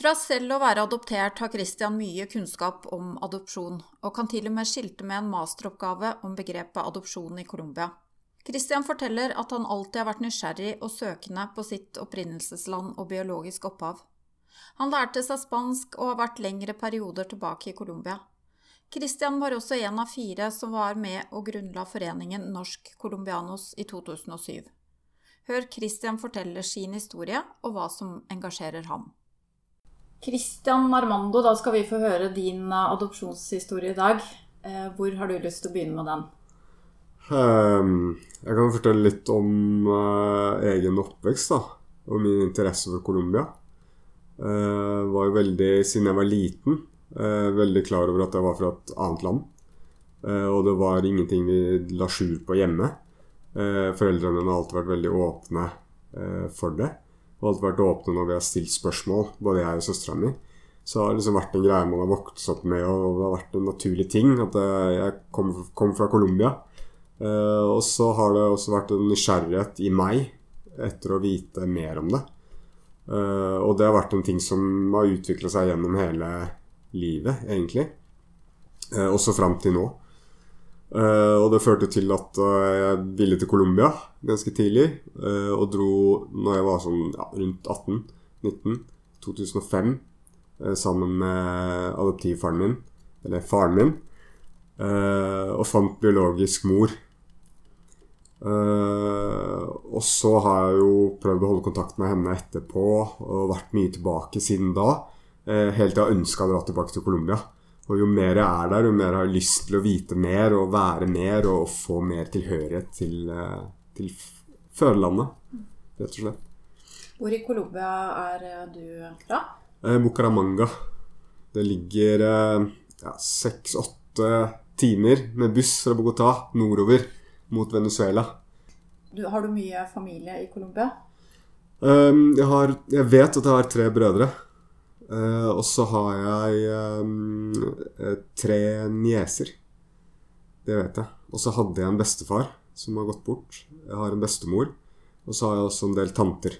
Fra selv å være adoptert har Christian mye kunnskap om adopsjon, og kan til og med skilte med en masteroppgave om begrepet adopsjon i Colombia. Christian forteller at han alltid har vært nysgjerrig og søkende på sitt opprinnelsesland og biologisk opphav. Han lærte seg spansk og har vært lengre perioder tilbake i Colombia. Christian var også en av fire som var med og grunnla foreningen Norsk Colombianos i 2007. Hør Christian fortelle sin historie og hva som engasjerer ham. Christian Armando, da skal vi få høre din eh, adopsjonshistorie i dag. Eh, hvor har du lyst til å begynne med den? Um, jeg kan fortelle litt om uh, egen oppvekst da, og min interesse for Colombia. Uh, var jo veldig, Siden jeg var liten, uh, veldig klar over at jeg var fra et annet land. og det var ingenting vi la skjul på hjemme. foreldrene mine har alltid vært veldig åpne for det og alltid vært åpne når vi har stilt spørsmål, både jeg og søstera mi. Så det har liksom vært en greie man har vokst opp med, og det har vært en naturlig ting. At eh, jeg kom, kom fra Colombia. Uh, og så har det også vært en nysgjerrighet i meg etter å vite mer om det. Uh, og det har vært en ting som har utvikla seg gjennom hele livet, egentlig. Uh, også fram til nå. Uh, og det førte til at uh, jeg ville til Colombia ganske tidlig. Uh, og dro når jeg var sånn ja, rundt 18-19, 2005, sammen med adoptivfaren min, eller faren min, og fant biologisk mor. og så har jeg jo prøvd å holde kontakt med henne etterpå og vært mye tilbake siden da. helt til jeg ønska å dra tilbake til Colombia. Og jo mer jeg er der, jo mer jeg har lyst til å vite mer og være mer og få mer tilhørighet til, eh, til fødelandet, rett og slett. Hvor i Colombia er eh, du fra? Eh, Bucaramanga. Det ligger seks-åtte timer med buss fra Bogotá nordover mot Venezuela. Du, har du mye familie i Colombia? Um, jeg, har, jeg vet at jeg har tre brødre. Uh, og så har jeg um, tre nieser. Det vet jeg. Og så hadde jeg en bestefar som har gått bort. Jeg har en bestemor. Og så har jeg også en del tanter.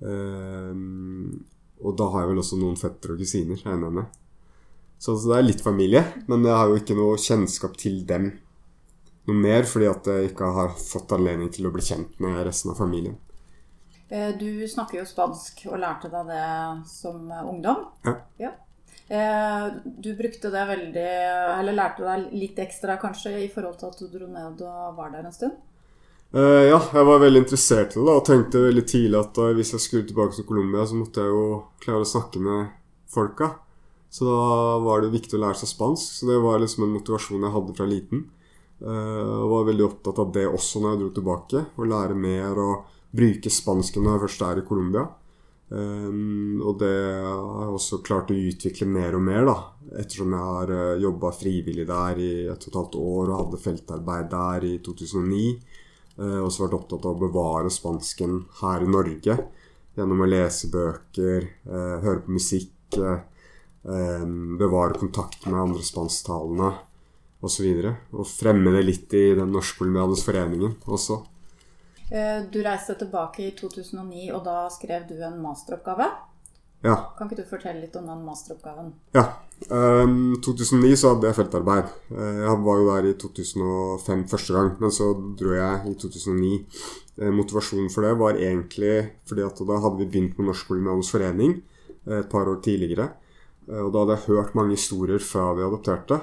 Um, og da har jeg vel også noen fettere og kusiner, regner jeg med. Så det er litt familie, men jeg har jo ikke noe kjennskap til dem noe mer, fordi at jeg ikke har fått anledning til å bli kjent med resten av familien. Eh, du snakker jo spansk og lærte deg det som ungdom. Ja. ja. Eh, du brukte det veldig Eller lærte deg litt ekstra kanskje i forhold til at du dro ned og var der en stund? Uh, ja, jeg var veldig interessert i det da, og tenkte veldig tidlig at da, hvis jeg skulle tilbake til Colombia, så måtte jeg jo klare å snakke med folka. Så da var det viktig å lære seg spansk. Så det var liksom en motivasjon jeg hadde fra liten. Uh, og var veldig opptatt av det også når jeg dro tilbake. Å lære mer og bruke spansken når jeg først er i Colombia. Um, og det har jeg også klart å utvikle mer og mer, da. Ettersom jeg har uh, eh, jobba frivillig der i et og et halvt år og hadde feltarbeid der i 2009. Uh, eh, og så vært opptatt av å bevare spansken her i Norge gjennom å lese bøker, uh, høre på musikk, um, bevare kontakt med andre spansktalende osv. Og, så og fremme det litt i den norsk-colombianske foreningen også. Eh, du reiste tilbake i 2009, og da skrev du en masteroppgave. Ja. Kan ikke du fortelle litt om den masteroppgaven? Ja. Um, 2009 så hadde jeg feltarbeid. Eh, jeg var jo der i 2005 første gang, men så dro jeg i 2009. Eh, motivasjonen for det var egentlig fordi at da hadde vi begynt med Norsk Kolonialens forening et par år tidligere. Og da hadde jeg hørt mange historier fra de adopterte.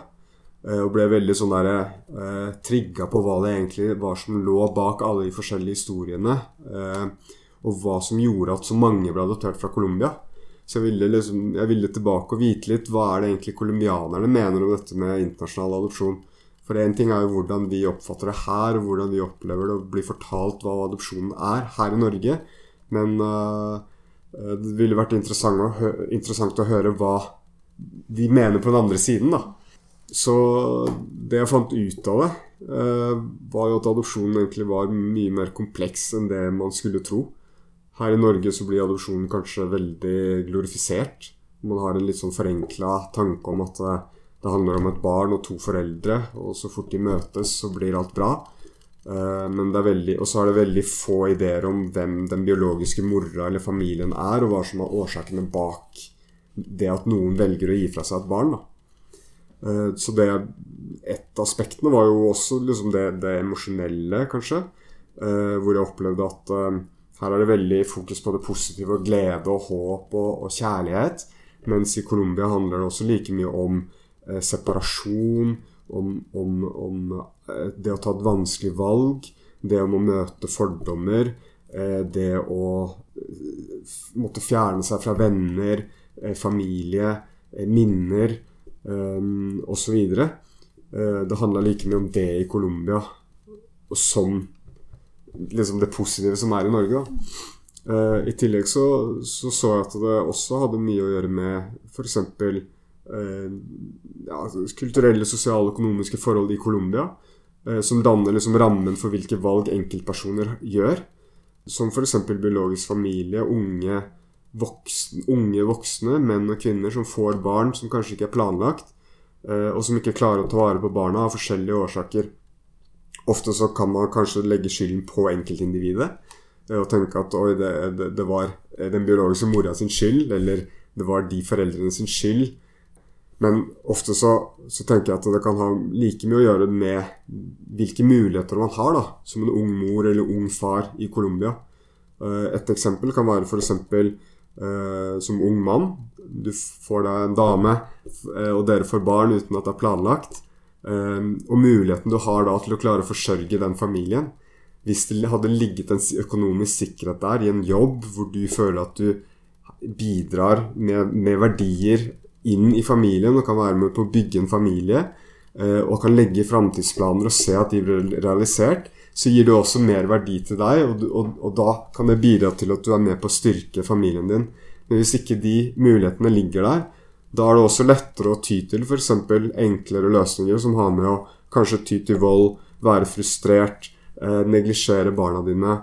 Eh, og ble veldig sånn eh, trigga på hva det egentlig var som lå bak alle de forskjellige historiene. Eh, og hva som gjorde at så mange ble adoptert fra Colombia. Så jeg ville, liksom, jeg ville tilbake og vite litt hva er det egentlig colombianerne mener om dette med internasjonal adopsjon. For én ting er jo hvordan vi oppfatter det her, og hvordan vi opplever det og blir fortalt hva adopsjonen er her i Norge. Men eh, det ville vært interessant å, interessant å høre hva de mener på den andre siden, da. Så det jeg fant ut av det, eh, var jo at adopsjonen egentlig var mye mer kompleks enn det man skulle tro. Her i Norge så blir adopsjonen kanskje veldig glorifisert. Man har en litt sånn forenkla tanke om at eh, det handler om et barn og to foreldre, og så fort de møtes, så blir alt bra. Uh, men det er veldig, Og så er det veldig få ideer om hvem den biologiske mora eller familien er, og hva som er årsakene bak det at noen velger å gi fra seg et barn. Uh, så det Et av aspektene var jo også liksom det, det emosjonelle, kanskje. Uh, hvor jeg opplevde at her er det veldig fokus på det positive og glede og håp og, og kjærlighet. Mens i Colombia handler det også like mye om separasjon om, om, om, eh, det å ta et vanskelig valg, det om å møte fordommer, eh, det å eh, måtte fjerne seg fra venner, familie, minner um, osv. Det handla like mye om det i Colombia som liksom det positive som er i Norge. I tillegg så, så, så jeg at det også hadde mye å gjøre med f.eks Uh, ja, kulturelle, sosiale, økonomiske forhold i Colombia. Eh, som danner liksom rammen for hvilke valg enkeltpersoner gjør. Som f.eks. biologisk familie, unge voksne, unge voksne, menn og kvinner som får barn som kanskje ikke er planlagt, eh, og som ikke klarer å ta vare på barna av forskjellige årsaker. Ofte så kan man kanskje legge skylden på enkeltindividet og tenke at oi, det, det, det var den biologiske mora sin skyld, eller det var de foreldrene sin skyld men ofte så, så, tenker jeg at det kan ha like mye å gjøre med hvilke muligheter man har da, som en ung mor eller ung far i Colombia. Eh, et eksempel kan være f.eks. Uh, som ung mann. Du får deg en dame, uh, og dere får barn uten at det er planlagt. Uh, og muligheten du har da til å klare å forsørge den familien. Hvis det hadde ligget en økonomisk sikkerhet der i en jobb hvor du føler at du bidrar med, med verdier inn i familien og kan være med på å bygge en familie, eh, og kan legge framtidsplaner og se at de blir realisert, så gir det også mer verdi til deg, og, og, og, da kan det bidra til at du er med på å styrke familien din. Men hvis ikke de mulighetene ligger der, da er det også lettere å ty til f.eks. enklere løsninger som har med å kanskje ty til vold, være frustrert, eh, neglisjere barna dine,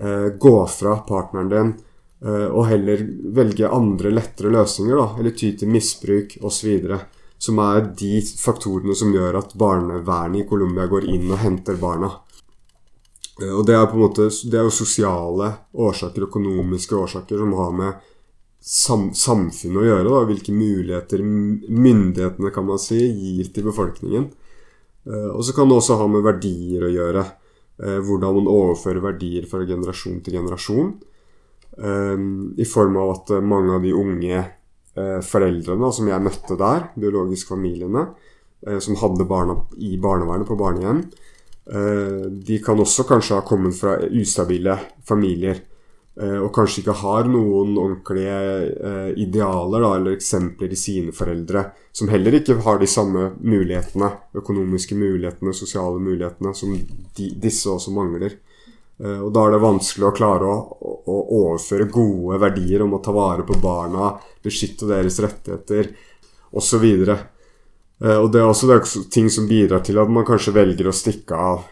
eh, gå fra partneren din, Eh, og heller velge andre, lettere løsninger, da, eller ty til misbruk osv. Som er de faktorene som gjør at barnevernet i Colombia går inn og henter barna. Eh, og det er på en måte, det er jo sosiale årsaker, økonomiske årsaker, som har med sam samfunnet å gjøre. Da. Hvilke muligheter myndighetene kan man si, gir til befolkningen. Eh, og så kan det også ha med verdier å gjøre. Hvordan man overfører verdier fra generasjon til generasjon. I form av at eh, mange av de unge eh, foreldrene som jeg møtte der, biologiske familiene, eh, som hadde barna i barnevernet på barnehjem, de kan også kanskje ha kommet fra ustabile familier. Og kanskje ikke har noen ordentlige idealer da, eller eksempler i sine foreldre. Som heller ikke har de samme mulighetene, økonomiske mulighetene, sosiale mulighetene, som de, disse også mangler. Eh, og da er det vanskelig å klare å, å, overføre gode verdier om å ta vare på barna, beskytte deres rettigheter osv. Og, eh, og det er også ting som bidrar til at man kanskje velger å stikke av.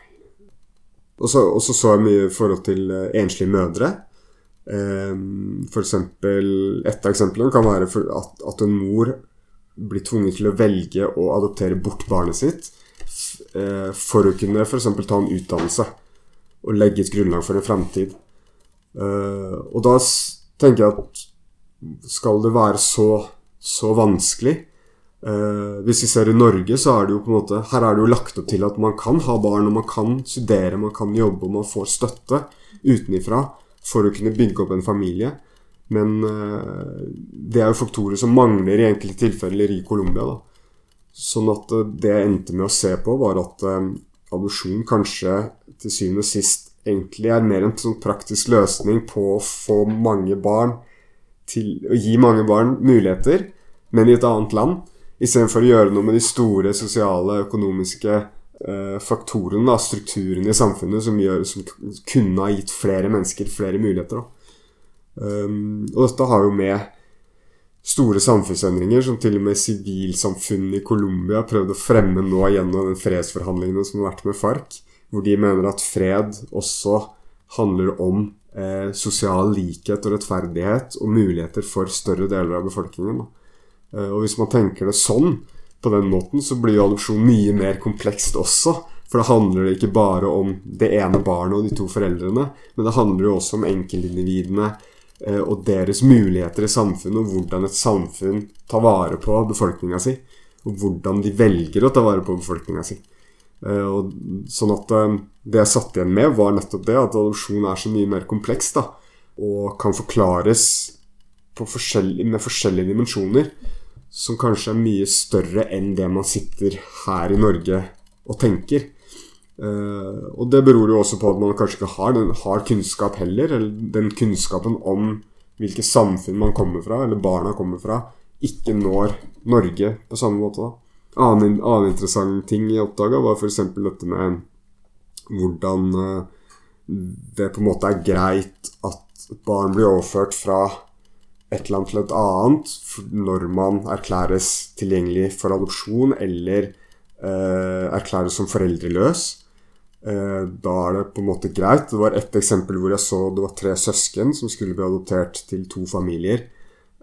Og så, så, jeg mye i forhold til eh, enslige mødre. For eksempel, et av eksemplene kan være at, at en mor blir tvunget til å velge å adoptere bort barnet sitt for å kunne f.eks. ta en utdannelse og legge et grunnlag for en framtid. Og da tenker jeg at skal det være så, så vanskelig uh, Hvis vi ser i Norge, så er det jo på en måte Her er det jo lagt opp til at man kan ha barn, og man kan studere, man kan jobbe, og man får støtte utenifra for å kunne bygge opp en familie. Men uh, det er jo faktorer som mangler i enkelte tilfeller i Colombia. da. Sånn at det jeg endte med å se på, var at adopsjon kanskje til syvende og sist egentlig er mer en sånn praktisk løsning på å få mange barn til Å gi mange barn muligheter, men i et annet land. Istedenfor å gjøre noe med de store sosiale, økonomiske eh, faktorene, da, strukturene i samfunnet, som, gjør, som, kunne ha gitt flere mennesker flere muligheter. Um, og dette har jo med store samfunnsendringer, som til og med sivilsamfunnet i Colombia har prøvd å fremme nå gjennom den fredsforhandlingene som har vært med FARC hvor de mener at fred også handler om eh, sosial likhet og rettferdighet og muligheter for større deler av befolkningen. Eh, og hvis man tenker det sånn, på den måten, så blir jo adopsjon mye mer komplekst også For da handler det ikke bare om det ene barnet og de to foreldrene, men det handler jo også om enkeltindividene eh, og deres muligheter i samfunnet, og hvordan et samfunn tar vare på befolkninga si. Og hvordan de velger å ta vare på befolkninga si. Eh, og sånn at eh, Det jeg satt igjen med, var nettopp det at adopsjon er så mye mer kompleks da, og kan forklares forskjellige, med forskjellige dimensjoner som kanskje er mye større enn det man sitter her i Norge og tenker. Uh, og det beror jo også på at man kanskje ikke har, den, har kunnskap heller. Eller den kunnskapen om hvilket samfunn man kommer fra, eller barna kommer fra, ikke når Norge på samme måte. da. Annen, annen interessant ting jeg oppdaga, var f.eks. dette med hvordan uh, det på en måte er greit at barn blir overført fra et annet til et annet når man erklæres tilgjengelig for adopsjon eller eh, erklæres som foreldreløs. Eh, da er det på en måte greit. Det var ett eksempel hvor jeg så det var tre søsken som skulle bli adoptert til to familier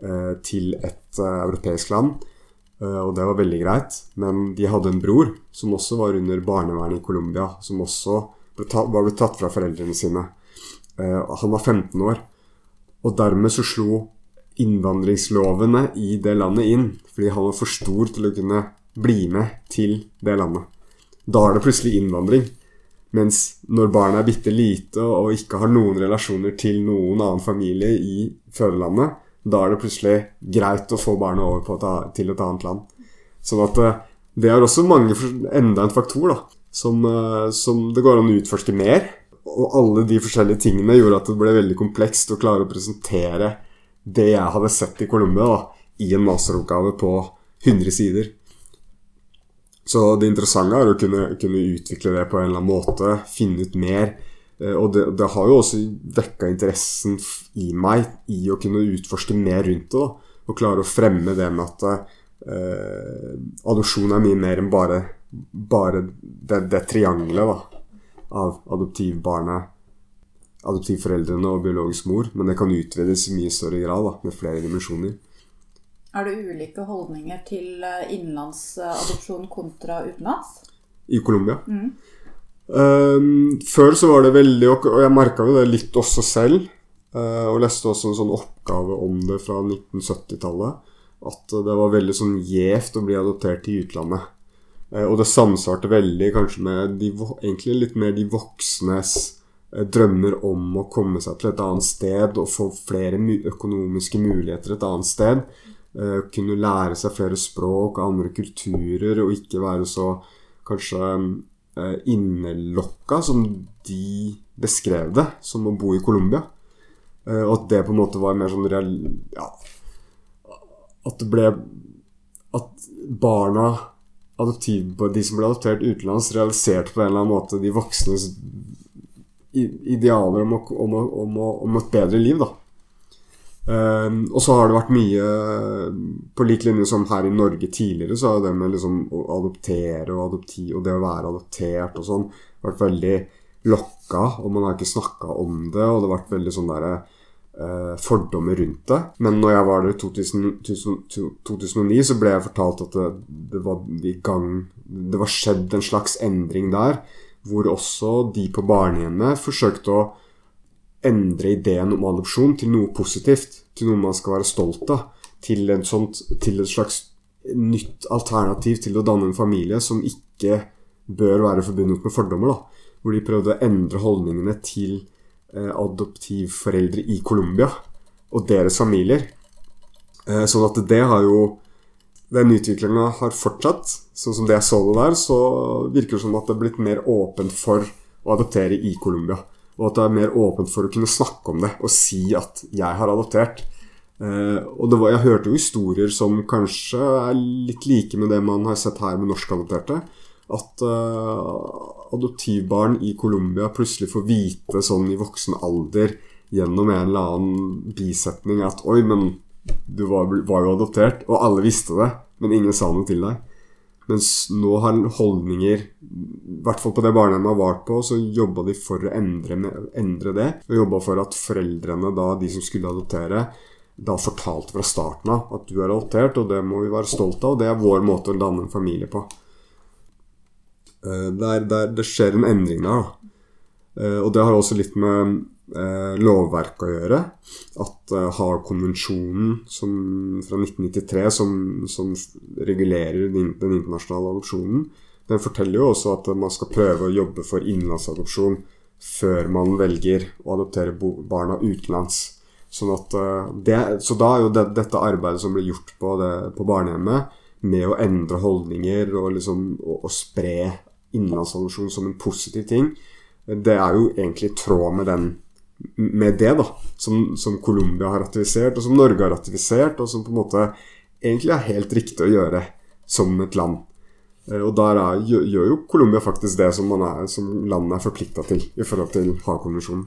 eh, til et europeisk land. Eh, og det var veldig greit. Men de hadde en bror som også var under barnevernet i Colombia. Som også ble tatt, var blitt tatt fra foreldrene sine. Eh, han var 15 år. Og dermed så slo innvandringslovene i det landet inn. Fordi han var for stor til å kunne bli med til det landet. Da er det plutselig innvandring. Mens når barnet er bitte lite og ikke har noen relasjoner til noen annen familie i fødelandet, da er det plutselig greit å få barnet over et, til et annet land. Sånn at eh, det er også mange, enda en faktor da, som, eh, som, det går an å utforske mer. Og alle de forskjellige tingene gjorde at det ble veldig komplekst å klare å presentere det jeg hadde sett i Colombia, da, i en masteroppgave på 100 sider. Så det interessante er å kunne, kunne utvikle det på en eller annen måte, finne ut mer Eh, og det, det, har jo også vekka interessen i meg i å kunne utforske mer rundt det. Da, og klare å fremme det med at eh, adopsjon er mye mer enn bare, bare det, det triangelet av adoptivbarnet, adoptivforeldrene og biologisk mor. Men det kan utvides i mye større grad, da, med flere dimensjoner. Er det ulike holdninger til eh, innenlandsadopsjon kontra utenlands? I Colombia? Mm. Um, før så var det veldig Og jeg merka jo det litt også selv. Uh, og leste også en sånn oppgave om det fra 1970-tallet. At det var veldig sånn gjevt å bli adoptert i utlandet. Uh, og det samsvarte veldig kanskje med de, egentlig litt mer de voksnes drømmer om å komme seg til et annet sted og få flere økonomiske muligheter et annet sted. kunne lære seg flere språk og andre kulturer og ikke være så kanskje Eh, innelokka, som de beskrev det, som å bo i Colombia. Eh, og at det på en måte var mer sånn real... Ja, at det ble At barna adoptiv, De som ble adoptert utenlands, realiserte på en eller annen måte de voksnes idealer om, å, om, å, om, å, om et bedre liv, da. Um, og så har det vært mye På lik linje som her i Norge tidligere, så har det med liksom å adoptere og adopti og det å være adoptert og sånn vært veldig lokka, og man har ikke snakka om det, og det har vært veldig sånn derre uh, fordommer rundt det. Men når jeg var der i 2009, så ble jeg fortalt at det, det var i gang Det var skjedd en slags endring der, hvor også de på barnehjemmet forsøkte å endre ideen om adopsjon til noe positivt. Til noe man skal være stolt av. Til, sånt, til et slags nytt alternativ til å danne en familie som ikke bør være forbundet med fordommer. da. Hvor de prøvde å endre holdningene til eh, adoptivforeldre i Colombia og deres familier. Eh, sånn at det har jo Den utviklinga har fortsatt. Sånn som det jeg så det der, så virker det som at det er blitt mer åpent for å adoptere i Colombia. Og at det er mer åpent for å kunne snakke om det og si at 'jeg har adoptert'. Eh, og var, jeg hørte jo historier som kanskje er litt like med det man har sett her med norskadopterte. At eh, adoptivbarn i Colombia plutselig får vite sånn i voksen alder gjennom en eller annen bisetning at 'oi, men du var, var jo adoptert', og alle visste det, men ingen sa noe til deg. Mens nå har holdninger I hvert fall på det barnehjemmet har vart på, så jobba de for å endre, endre det. Og jobba for at foreldrene, da, de som skulle adoptere, da fortalte fra starten av at du er adoptert, og det må vi være stolte av. Og det er vår måte å danne en familie på. Eh, der, der det skjer en endring der. da. Eh, og det har også litt med eh, lovverket å gjøre. At eh, Haag-konvensjonen fra 1993, som, som regulerer den, den, internasjonale adopsjonen, den forteller jo også at man skal prøve å jobbe for innenlandsadopsjon før man velger å adoptere barna utenlands. Sånn at, eh, det, så da er jo det, dette arbeidet som blir gjort på, det, på barnehjemmet, med å endre holdninger og, liksom, og, og spre innenlandsadopsjon som en positiv ting, det er jo egentlig i tråd med, den, med det da, som, som Colombia har ratifisert, og som Norge har ratifisert, og som på en måte egentlig er helt riktig å gjøre som et land. Eh, og der er, gjør jo Colombia faktisk det som, er, som landet er forplikta til i forhold til Haag-konvensjonen.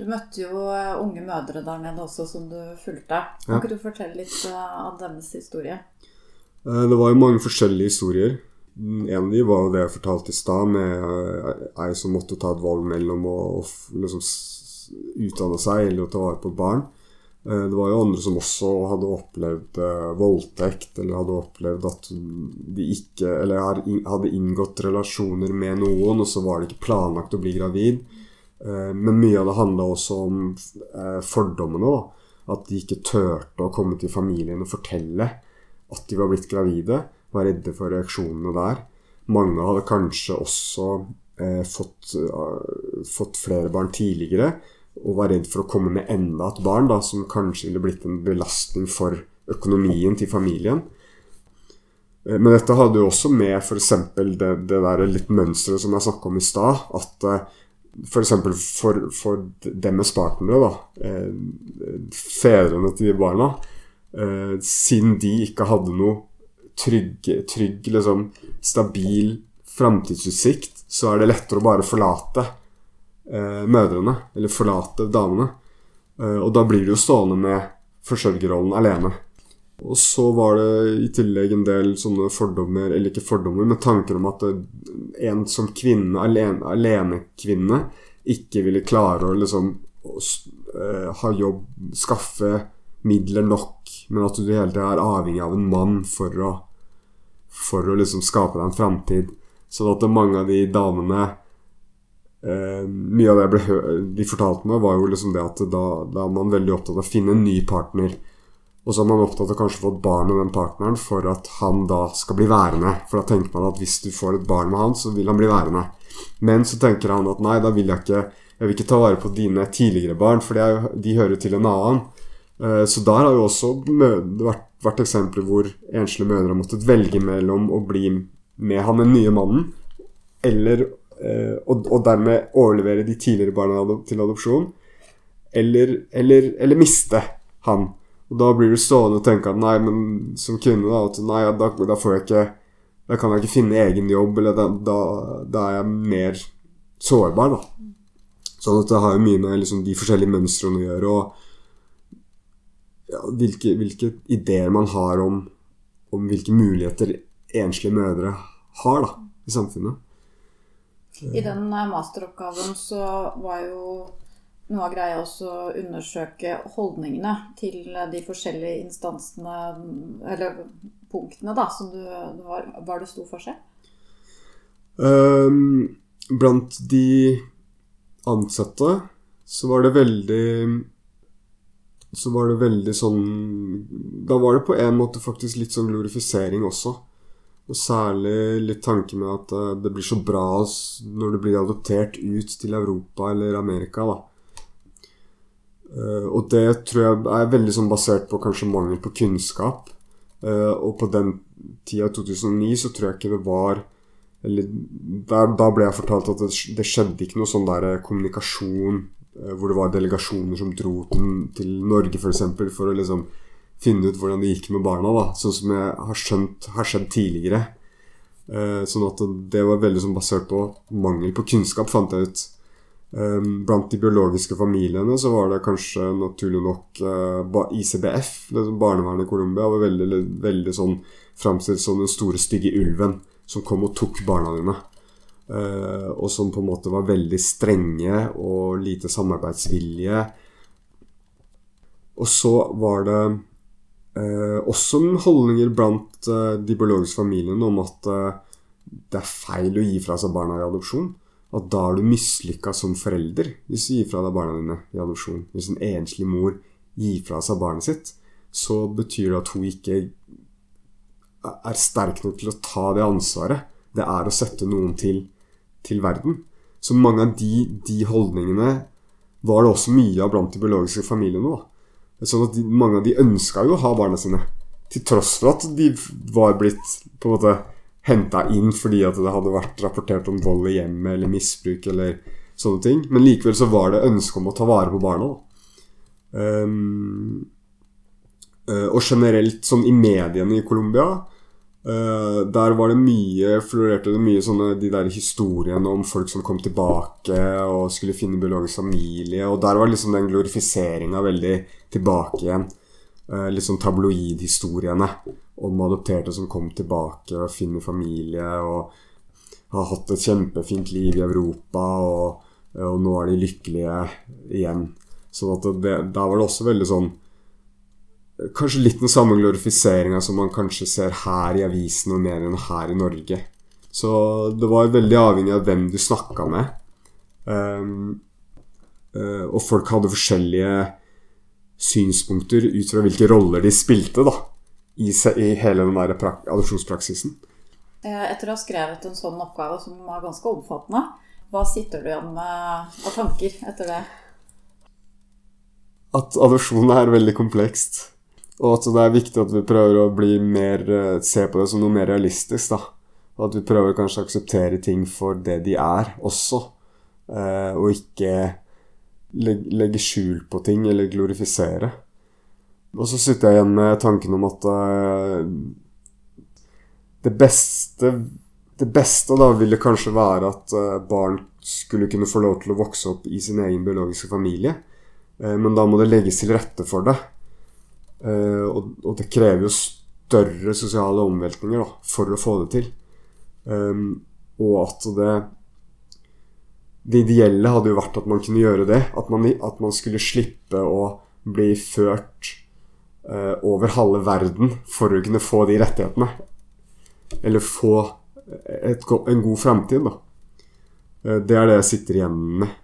Du møtte jo eh, unge mødre der nede også som du fulgte. Kan ja. ikke du fortelle litt eh, av deres historie? Det var jo mange forskjellige historier. En av dem var det jeg fortalte i stad, med ei som måtte ta et valg mellom å liksom utdanne seg eller å ta vare på barn. Eh, det var jo andre som også hadde opplevd eh, voldtekt, eller hadde opplevd at de ikke Eller hadde inngått relasjoner med noen, og så var det ikke planlagt å bli gravid. Eh, men mye av det handla også om fordommene. da, At de ikke turte å komme til familien og fortelle at de var blitt gravide. Var redde for reaksjonene der. Mange hadde kanskje også eh, fått, uh, fått flere barn tidligere og var redd for å komme med enda et barn da, som kanskje ville blitt en belastning for økonomien til familien. Eh, men dette hadde jo også med f.eks. Det, det der litt mønsteret som jeg snakka om i stad. At f.eks. For, for, deres partnere, da, eh, fedrene til de barna, eh, siden de ikke hadde noe trygg, trygg liksom, stabil framtidsutsikt, så er det lettere å bare forlate eh, mødrene, eller forlate damene. Eh, og da blir du jo stående med forsørgerrollen alene. Og så var det i tillegg en del sånne fordommer, eller ikke fordommer, men tanker om at en som kvinne, alene, alenekvinne, ikke ville klare å liksom uh, ha jobb, skaffe midler nok, men at du hele tida er avhengig av en mann for å, for å liksom skape deg en framtid. Sånn at mange av de damene Eh, mye av det de fortalte meg, var jo liksom det at da, da, er man veldig opptatt av å finne en ny partner. Og så er man opptatt av kanskje å få et barn med den partneren for at han da skal bli værende. For da tenker man at hvis du får et barn med han, så vil han bli værende. Men så tenker han at nei, da vil jeg ikke Jeg vil ikke ta vare på dine tidligere barn, for de hører til en annen. Uh, så der har jo også vært, vært eksempler hvor enslige mødre har måttet velge mellom å bli med han den nye mannen, eller og, og, dermed overlevere de tidligere barna til adopsjon, eller, eller, eller, miste han. Og da blir du stående og tenke at nei, men som kvinne, da, at nei, da, da, får jeg ikke Da kan jeg ikke finne egen jobb, eller da, da, da er jeg mer sårbar, da. Sånn at det har jo mye med liksom, de forskjellige mønstrene å gjøre, og ja, hvilke, hvilke, ideer man har om, om hvilke muligheter enslige mødre har da, i samfunnet. I den eh, masteroppgaven så var jo noe av greia også å undersøke holdningene til de forskjellige instansene, eller punktene, da, som du, du var, var det stor forskjell? Um, blant de ansatte så var det veldig Så var det veldig sånn Da var det på en måte faktisk litt sånn glorifisering også. Og særlig litt tanke med at eh, det blir så bra når du blir adoptert ut til Europa eller Amerika, da. Eh, og det tror jeg er veldig sånn basert på kanskje mangel på kunnskap. Eh, og på den tida, 2009, så tror jeg ikke det var eller der, Da ble jeg fortalt at det, det skjedde ikke noe sånn der kommunikasjon hvor det var delegasjoner som dro til, Norge f.eks. For, for å liksom finne ut hvordan det gikk med barna, da, sånn som jeg har skjønt har skjedd tidligere. Uh, sånn at det var veldig sånn basert på mangel på kunnskap, fant jeg ut. Um, blant de biologiske familiene så var det kanskje naturlig nok uh, ICBF, liksom barnevernet i Colombia, var veldig, veldig sånn framstilt som den store, stygge ulven som kom og tok barna dine. Uh, og som på en måte var veldig strenge og lite samarbeidsvilje. Og så var det Eh, også holdninger blant eh, de biologiske familiene om at eh, det er feil å gi fra seg barna i adopsjon. At da er du mislykka som forelder hvis du gir fra deg barna dine i adopsjon. Hvis en enslig mor gir fra seg barnet sitt, så betyr det at hun ikke er sterk nok til å ta det ansvaret det er å sette noen til, til verden. Så mange av de, de, holdningene var det også mye av blant de biologiske familiene. da. Sånn at de, Mange av de ønska jo å ha barna sine, til tross for at de var blitt på en måte henta inn fordi at det hadde vært rapportert om vold i hjemmet eller misbruk eller sånne ting. Men likevel så var det ønske om å ta vare på barna. Um, og generelt sånn i mediene i Colombia uh, Der var det mye florerte det mye sånne de der historiene om folk som kom tilbake og skulle finne biologisk familie. Og der var liksom den glorifiseringa veldig tilbake igjen. Uh, litt sånn tabloidhistoriene om adopterte som kom tilbake og finner familie og har hatt et kjempefint liv i Europa, og, og nå er de lykkelige igjen. Så da var det også veldig sånn Kanskje litt den samme glorifiseringa som man kanskje ser her i avisen og mediene her i Norge. Så det var veldig avhengig av hvem du snakka med. Um, uh, og folk hadde forskjellige synspunkter ut fra hvilke roller de spilte, da i, i hele den der adopsjonspraksisen. Eh, etter å ha skrevet en sånn oppgave som var ganske omfattende, hva sitter du igjen med av tanker etter det? At adopsjon er veldig komplekst. Og at det er viktig at vi prøver å bli mer, eh, se på det som noe mer realistisk. da. Og at vi prøver kanskje å akseptere ting for det de er også. Eh, og ikke legge skjul på ting eller glorifisere. Og så sitter jeg igjen med tanken om at uh, det beste Det beste da ville kanskje være at uh, barn skulle kunne få lov til å vokse opp i sin egen biologiske familie. Uh, men da må det legges til rette for det. Og, og, det krever jo større sosiale omveltninger da, for å få det til. Um, og at det Det ideelle hadde jo vært at man kunne gjøre det. At man, at man skulle slippe å bli ført uh, over halve verden for å kunne få de rettighetene. Eller få et, en god framtid, da. Uh, det er det jeg sitter igjen med.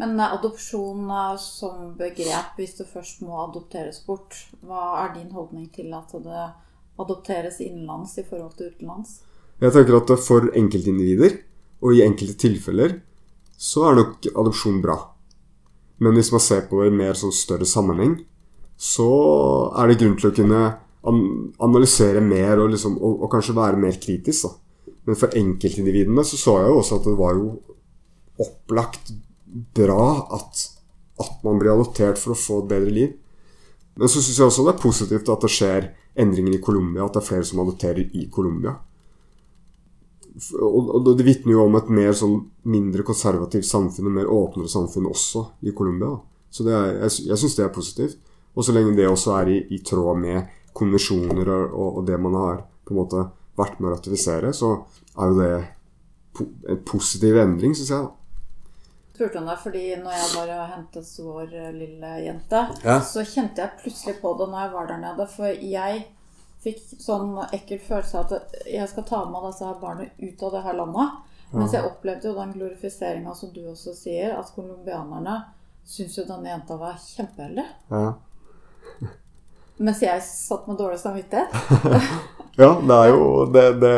Men eh, adopsjon som begrep, hvis det først må adopteres bort, hva er din holdning til at det adopteres innenlands i forhold til utenlands? Jeg tenker at for enkeltindivider, og i enkelte tilfeller, så er nok adopsjon bra. Men hvis man ser på det i mer sånn større sammenheng, så er det grunn til å kunne analysere mer og, liksom, og, og kanskje være mer kritisk. Da. Men for enkeltindividene så så jeg jo også at det var jo opplagt bra at, at man blir adoptert for å få et bedre liv. Men så syns jeg også det er positivt at det skjer endringer i Colombia, at det er flere som adopterer i Colombia. Og, det vitner jo om et mer sånn mindre konservativt samfunn, og mer åpnere samfunn også i Colombia. Så er, jeg, jeg syns det er positivt. Og så lenge det også er i, i tråd med konvensjoner og, og, det man har på en måte vært med å ratifisere, så er jo det en positiv endring, syns jeg. da spurte om det fordi når jeg var og hentet vår lille jente, ja. så kjente jeg plutselig på det når jeg var der nede. For jeg fikk sånn ekkel følelse av at jeg skal ta med disse her barna ut av det her landet. Mens jeg opplevde jo den glorifiseringa som du også sier, at colombianerne syns jo denne jenta var kjempeheldig. Ja. Mens jeg satt med dårlig samvittighet. ja, det er jo det, det,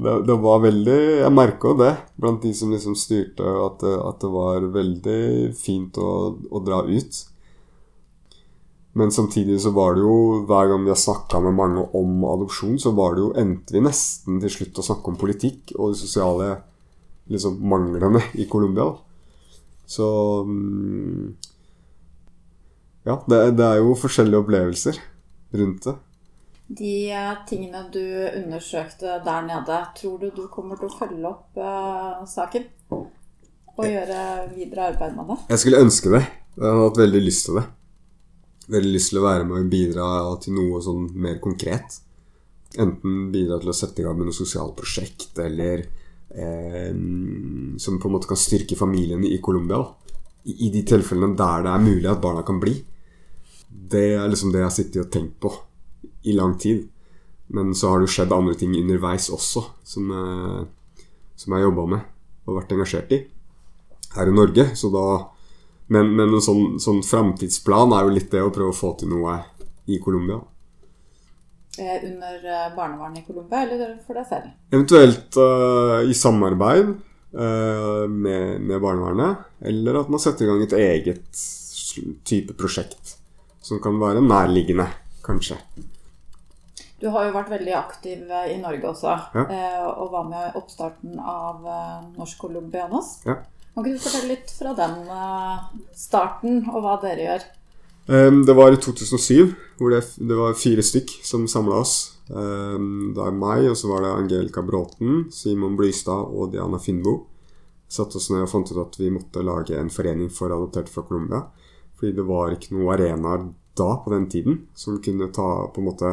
det, det var veldig Jeg merka det blant de som liksom styrte, at, at det var veldig fint å, å, dra ut. Men samtidig så var det jo Hver gang vi har snakka med mange om adopsjon, så var det jo endte vi nesten til slutt å snakke om politikk og de sosiale liksom, manglene i Colombia. Så mm, ja, det, det, er jo forskjellige opplevelser rundt det. De eh, tingene du undersøkte der nede, tror du du kommer til å følge opp uh, saken? Og gjøre videre arbeid med det? Jeg skulle ønske det. Jeg har hatt veldig lyst til det. Veldig lyst til å være med og bidra til noe sånn mer konkret. Enten bidra til å sette i gang med noe sosialt prosjekt, eller eh, som på en måte kan styrke familiene i Colombia. I, I de tilfellene der det er mulig at barna kan bli det er liksom det jeg har sittet og tenkt på i lang tid. Men så har det jo skjedd andre ting underveis også, som, eh, som jeg har jobba med og vært engasjert i her i Norge. Så da, men, men en sånn, sånn framtidsplan er jo litt det å prøve å få til noe i Colombia. Eh, under eh, barnevernet i Colombia, eller for deg selv? Eventuelt uh, i samarbeid uh, med, med, barnevernet. Eller at man setter i gang et eget type prosjekt som kan være nærliggende, kanskje. Du har jo vært veldig aktiv i Norge også, ja. og var med i oppstarten av Norsk Colombianos. Ja. Kan ikke du fortelle litt fra den starten, og hva dere gjør? Det var i 2007, hvor det, det var fire stykk som samla oss. Det er meg, og så var det Angelica Bråten, Simon Blystad og Diana Finnbo. Satte oss ned og fant ut at vi måtte lage en forening for adopterte fra Colombia. Fordi det var ikke noen arenaer da, på den tiden, som kunne ta, på en måte,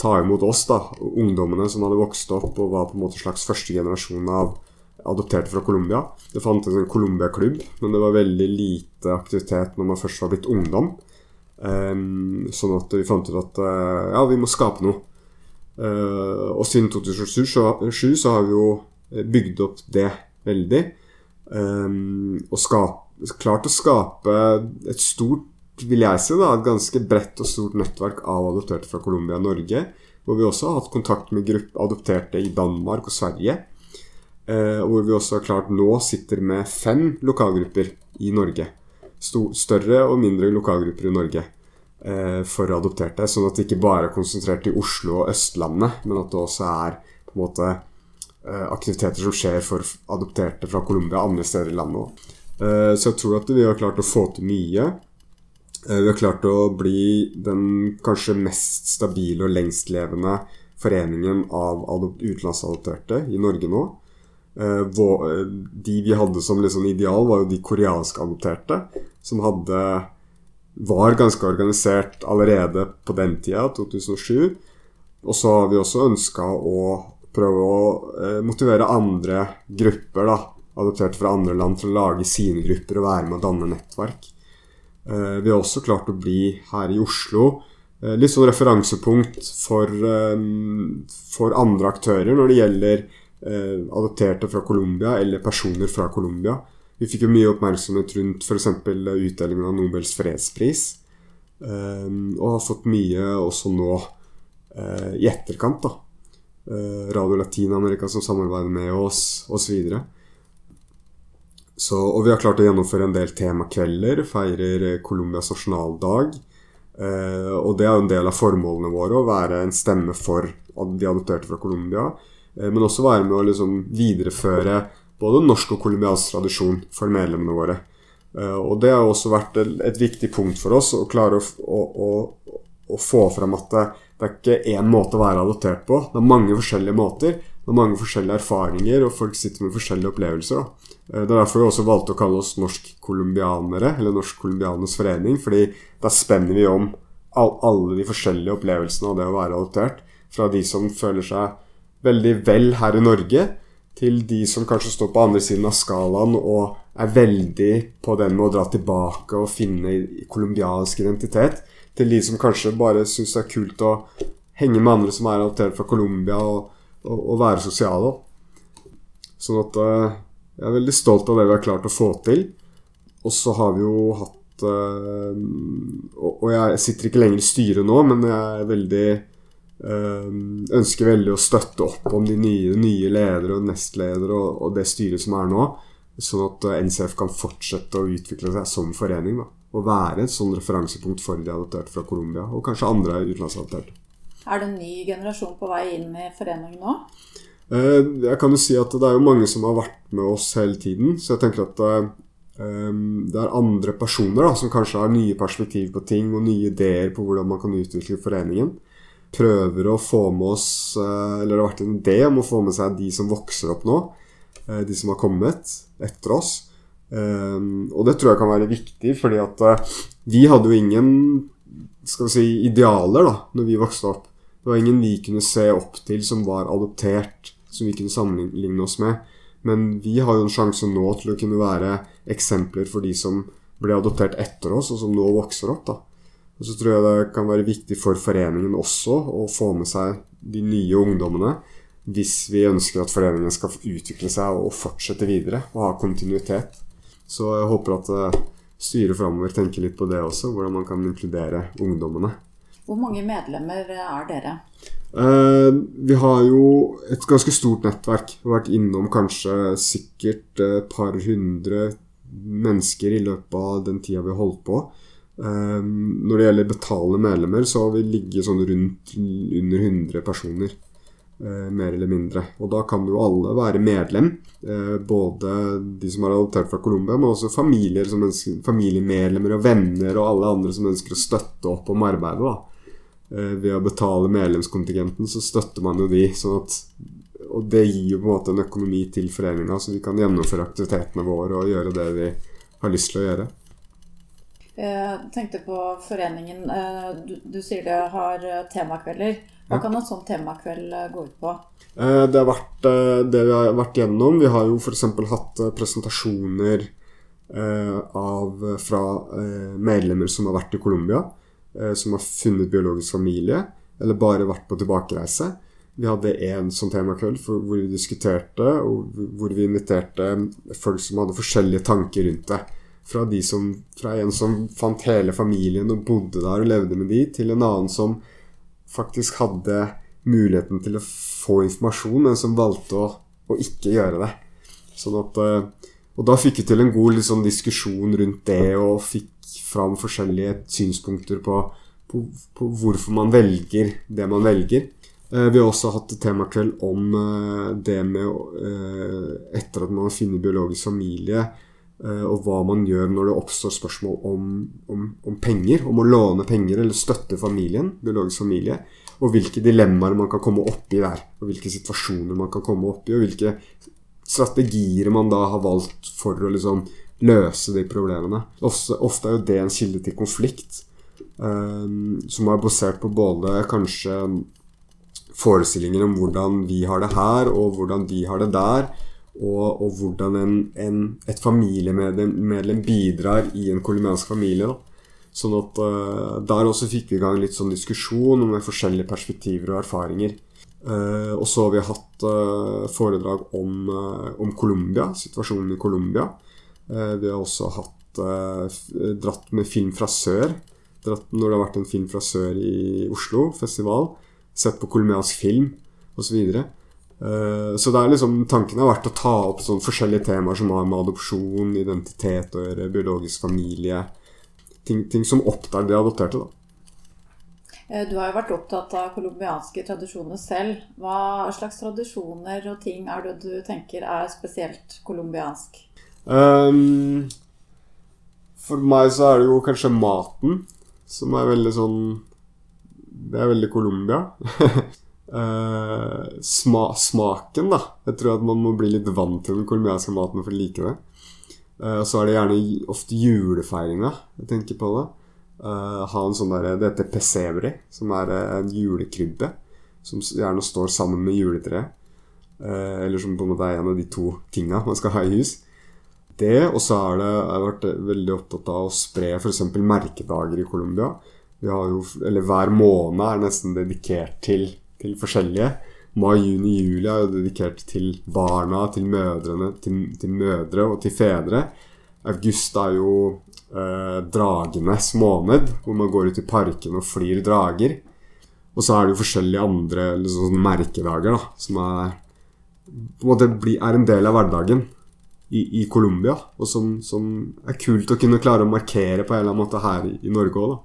ta imot oss, da, ungdommene som hadde vokst opp og var på en måte slags første generasjon av adopterte fra Colombia. Det fantes en Colombia-klubb, men det var veldig lite aktivitet når man først var blitt ungdom. Um, sånn at vi fant ut at uh, ja, vi må skape noe. Uh, og siden 2007 så, så, har vi jo bygd opp det veldig. Um, og skap, klart å skape et stort, vil jeg si, da, et ganske bredt og stort nettverk av adopterte fra Colombia og Norge. Hvor vi også har hatt kontakt med gruppe adopterte i Danmark og Sverige. Eh, hvor vi også har klart nå sitter med fem lokalgrupper i Norge større og mindre lokalgrupper i Norge eh, for adopterte. Sånn at det ikke bare er konsentrert i Oslo og Østlandet, men at det også er på en måte eh, aktiviteter som skjer for adopterte fra Colombia andre steder i landet òg. Eh, så jeg tror at vi har klart å få til mye. Eh, vi har klart å bli den kanskje mest stabile og lengstlevende foreningen av utenlandsadopterte i Norge nå. Eh, de vi hadde som liksom ideal, var jo de koreansk-adopterte, som hadde var ganske organisert allerede på den tida, 2007. Og så har vi også ønska å prøve å motivere andre grupper, da, adopterte fra andre land, til å lage sine grupper og være med å danne nettverk. Eh, vi har også klart å bli her i Oslo eh, litt sånn referansepunkt for, for andre aktører når det gjelder adopterte fra Colombia eller personer fra Colombia. Vi fikk jo mye oppmerksomhet rundt f.eks. utdelingen av Nobels fredspris. Og har fått mye også nå i etterkant. da. Radio Latin-Amerika som samarbeider med oss, osv. Og vi har klart å gjennomføre en del temakvelder. Feirer Colombias nasjonaldag. Eh, og det er jo en del av formålene våre å være en stemme for de adopterte fra Colombia. Eh, men også være med å liksom videreføre både norsk og colombiansk tradisjon for medlemmene våre. Eh, og det har også vært et viktig punkt for oss å klare å, å, å, å få fram at det, det, er ikke én måte å være adoptert på. Det er mange forskjellige måter. Det er mange forskjellige erfaringer, og folk sitter med forskjellige opplevelser. Da. Eh, det er derfor vi også valgte å kalle oss norsk-colombianere, eller Norsk-colombianernes forening, fordi da spenner vi om alle de forskjellige opplevelsene av det å være adoptert. Fra de som føler seg veldig vel her i Norge, til de som kanskje står på andre siden av skalaen og er veldig på den med å dra tilbake og finne colombiansk identitet, til de som kanskje bare syns det er kult å henge med andre som er adoptert fra Colombia, og, og, å være sosiale. Sånn at uh, jeg er veldig stolt av det vi har klart å få til. Og så har vi jo hatt uh, og, jeg sitter ikke lenger i styret nå, men jeg er veldig Eh, ønsker veldig å støtte opp om de nye, nye ledere og nestledere og, og, det styret som er nå, sånn at eh, NCF kan fortsette å utvikle seg som forening. Da, og være et sånn referansepunkt for de adopterte fra Colombia, og kanskje andre utenlandsadopterte. Er det en ny generasjon på vei inn i foreningen nå? Eh, jeg kan jo si at det er jo mange som har vært med oss hele tiden, så jeg tenker at det er andre personer da, som kanskje har nye perspektiv på ting og nye ideer på hvordan man kan utvikle foreningen prøver å få med oss eh, Eller det har vært en idé om å få med seg de som vokser opp nå. Eh, de som har kommet etter oss. Eh, og det tror jeg kan være viktig, fordi at vi hadde jo ingen skal vi si, idealer da når vi vokste opp. Det var ingen vi kunne se opp til som var adoptert, som vi kunne sammenligne oss med. Men vi har jo en sjanse nå til å kunne være eksempler for de som ble adoptert etter oss, og som nå vokser opp. da. Og så tror jeg det kan være viktig for foreningen også å få med seg de nye ungdommene hvis vi ønsker at foreningen skal utvikle seg og fortsette videre og ha kontinuitet. Så jeg håper at eh, styret framover tenker litt på det også, hvordan man kan inkludere ungdommene. Hvor mange medlemmer er dere? Eh, vi har jo et ganske stort nettverk. Vi har vært innom kanskje sikkert et par hundre mennesker i løpet av den tida vi har holdt på. Eh, når det gjelder betalende medlemmer, så har vi ligget sånn rundt under 100 personer. Eh, mer eller mindre. Og da kan jo alle være medlem. Eh, både de som er adoptert fra Colombia, men også familier som ønsker, familiemedlemmer og venner og alle andre som ønsker å støtte opp om arbeidet. da. Eh, ved å betale medlemskontingenten så støtter man jo de. sånn at og det gir jo på en måte en økonomi til foreninga, så vi kan gjennomføre aktivitetene våre og gjøre det vi har lyst til å gjøre. Jeg tenkte på foreningen. Du, du sier det har temakvelder. Hva kan en sånn temakveld eh, gå ut på? Eh, det har vært eh, det vi har vært gjennom. Vi har jo f.eks. hatt presentasjoner av, fra medlemmer som har vært i Colombia. Som har funnet biologisk familie, eller bare vært på tilbakereise. Vi hadde en sånn temakveld hvor vi diskuterte, og hvor vi inviterte folk som hadde forskjellige tanker rundt det. Fra, som, fra en som fant hele familien og bodde der og levde med de, til en annen som faktisk hadde muligheten til å få informasjon, men som valgte å, å ikke gjøre det. Sånn at, eh, og da fikk vi til en god liksom, diskusjon rundt det, og fikk fram forskjellige synspunkter på, på, på, hvorfor man velger det man velger. Eh, vi har også hatt temakveld om eh, det med Etter at man har funnet biologisk familie, og hva man gjør når det oppstår spørsmål om, om, om, penger, om å låne penger eller støtte familien, biologisk familie, og hvilke dilemmaer man kan komme opp i der, og hvilke situasjoner man kan komme opp i, og hvilke strategier man da har valgt for å liksom løse de problemene. Ofte, ofte er jo det en kilde til konflikt, um, som er basert på både kanskje forestillinger om hvordan vi har det her, og hvordan de har det der og, og hvordan en, en, et familiemedlem bidrar i en colombiansk familie. Da. Sånn at uh, Der også fikk vi i gang litt sånn diskusjon med forskjellige perspektiver og erfaringer. Uh, og så har vi hatt uh, foredrag om, om Colombia, situasjonen i Colombia. Vi har også hatt dratt med film fra sør. Dratt, når det har vært en film fra sør i Oslo, festival. Sett på colombiansk film osv. Så, så det er liksom, tanken har vært å ta opp sånn forskjellige temaer som har med adopsjon, identitet å gjøre, biologisk familie ting, ting, som opptar de adopterte. da. Eh, du har jo vært opptatt av colombianske tradisjoner selv. Hva slags tradisjoner og ting er det du tenker er spesielt colombiansk? Um, for meg så er det jo kanskje maten som er veldig sånn Det er veldig Colombia. Uh, sma smaken, da. Jeg tror at man må bli litt vant til den colombianske maten for å like det. Uh, så er det gjerne ofte julefeiringa jeg tenker på det. Uh, ha en sånn der, Det heter pesevri, som er en julekrybbe. Som gjerne står sammen med juletreet. eller som på en måte er en av de to tinga man skal ha i hus. Det, og så har jeg vært veldig opptatt av å spre f.eks. merkedager i Colombia. Har jo, eller Hver måned er nesten dedikert til til forskjellige. Mai, juni, juli er jo dedikert til barna, til mødrene, til, til mødre og til fedre. August er jo eh, dragenes måned, hvor man går ut i parken og flyr drager. Og så er det jo forskjellige andre liksom, merkedager da, som er, på en måte er en del av hverdagen i, i Colombia. Og som, som, er kult å kunne klare å markere på en eller annen måte her i, i Norge òg.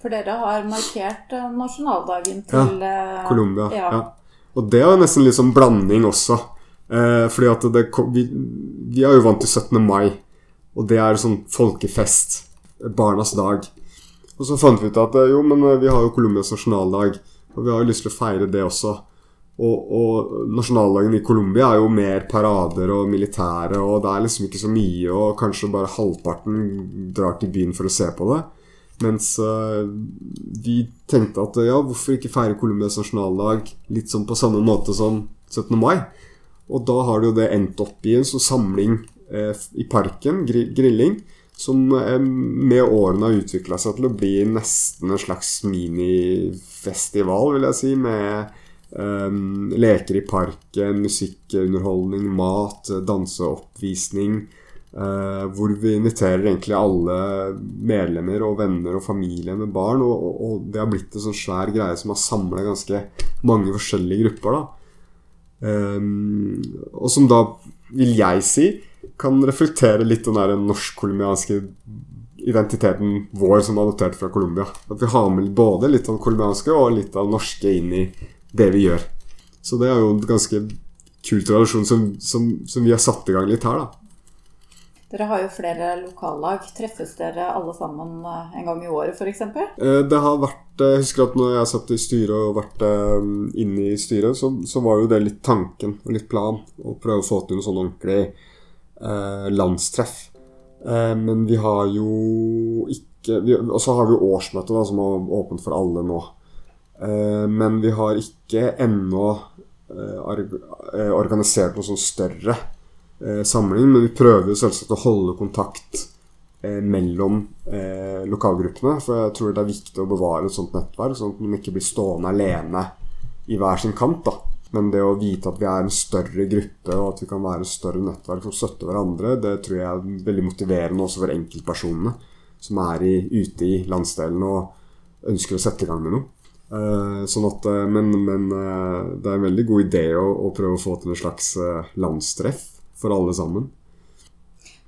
For dere har markert eh, nasjonaldagen til Ja, eh, Colombia. Ja. ja. Og det er nesten litt sånn blanding også. Eh, fordi at det, vi, vi er jo vant til 17. mai, og det er sånn folkefest. Barnas dag. Og så fant vi ut at eh, jo, men vi har jo Colombias nasjonaldag, og vi har jo lyst til å feire det også. Og, og, nasjonaldagen i Colombia er jo mer parader og militære, og det er liksom ikke så mye, og kanskje bare halvparten drar til byen for å se på det. Mens uh, vi tenkte at ja, hvorfor ikke feire Colombias nasjonaldag litt sånn på samme måte som 17. mai? Og da har det jo det endt opp i en sånn samling eh, i parken, gr grilling, som eh, med årene har utvikla seg til å bli nesten en slags minifestival, vil jeg si, med um, leker i parken, musikkunderholdning, mat, danseoppvisning. Uh, hvor vi inviterer egentlig alle medlemmer og venner og familie med barn. Og, og, det har blitt en sånn svær greie som har samla ganske mange forskjellige grupper. um, Og som da, vil jeg si, kan reflektere litt den den norsk-colombianske identiteten vår som er adoptert fra Colombia. At vi har med både litt av det colombianske og litt av det norske inn i det vi gjør. Så det er jo en ganske kul tradisjon som, som, som vi har satt i gang litt her, da. Dere har jo flere lokallag. Treffes dere alle sammen eh, en gang i året f.eks.? Eh, det har vært eh, Jeg husker at når jeg satt i styret og vært inne i styret, så, så, var jo det litt tanken og litt plan å prøve å få til noe sånn ordentlig eh, landstreff. Eh, men vi har jo ikke Og så har vi jo årsmøtet, da, som er åpent for alle nå. Eh, men vi har ikke ennå eh, eh, organisert noe sånn større samling. Men vi prøver jo selvsagt å holde kontakt mellom lokalgruppene. For jeg tror det er viktig å bevare et sånt nettverk, sånn at de ikke blir stående alene i hver sin kant. da men det å vite at vi er en større gruppe, og at vi kan være et større nettverk som støtter hverandre, det tror jeg er veldig motiverende også for enkeltpersonene som er i, ute i landsdelen og ønsker å sette i gang med noe. Uh, sånn at, uh, men, men uh, det er en veldig god idé å, å prøve å få til en slags landstreff for alle sammen.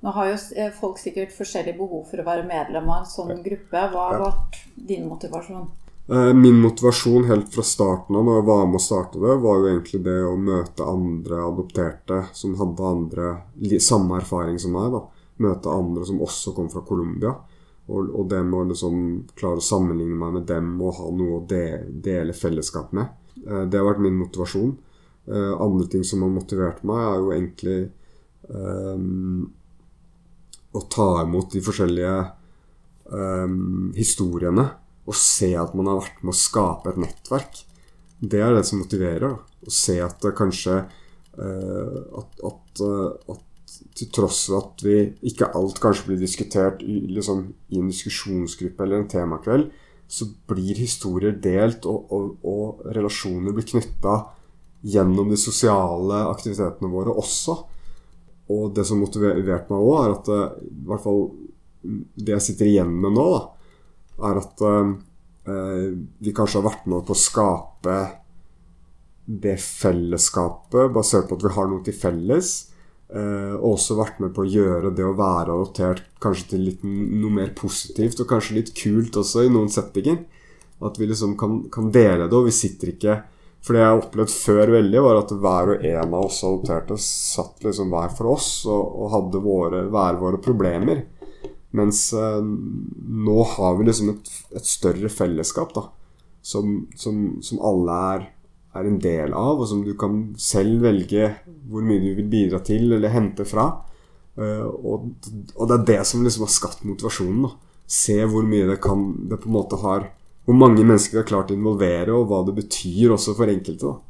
Nå har jo folk sikkert forskjellig behov for å være medlem av en sånn gruppe. Hva har vært din motivasjon? Eh, min motivasjon helt fra starten av når jeg var med å starte det, var jo egentlig det å møte andre adopterte som hadde andre, samme erfaring som meg. da. Møte andre som også kom fra Colombia. Og, og det med å liksom klare å sammenligne meg med dem og ha noe å de, dele fellesskap med. Eh, det har vært min motivasjon. Eh, andre ting som har motivert meg, er jo egentlig um, å ta imot de forskjellige um, historiene Og se at man har vært med å skape et nettverk. Det er det som motiverer. Da. Å se at kanskje uh, at, at, at, til tross for at vi ikke alt kanskje blir diskutert i, liksom, i en diskusjonsgruppe eller en temakveld, så blir historier delt, og, og, og relasjoner blir knytta gjennom de sosiale aktivitetene våre også. Og det som motiverte meg òg, er at eh, i hvert fall det jeg sitter igjen med nå, da, er at eh, vi kanskje har vært med på å skape det fellesskapet basert på at vi har noe til felles. Uh, og også vært med på å gjøre det å være adoptert kanskje til litt, noe mer positivt og kanskje litt kult også i noen settinger. At vi liksom kan, kan dele det, og vi sitter ikke For det jeg har opplevd før veldig, var at hver og en av oss adopterte satt liksom hver for oss og, og hadde våre, hver våre problemer. Mens eh, nå har vi liksom et, et større fellesskap da, som, som, som alle er, er, en del av, og som du kan selv velge hvor mye du vil bidra til eller hente fra. Uh, og, og, det er det som liksom har skapt motivasjonen. da. Se hvor mye det kan det på en måte har Hvor mange mennesker vi har klart å involvere, og hva det betyr også for enkelte. da.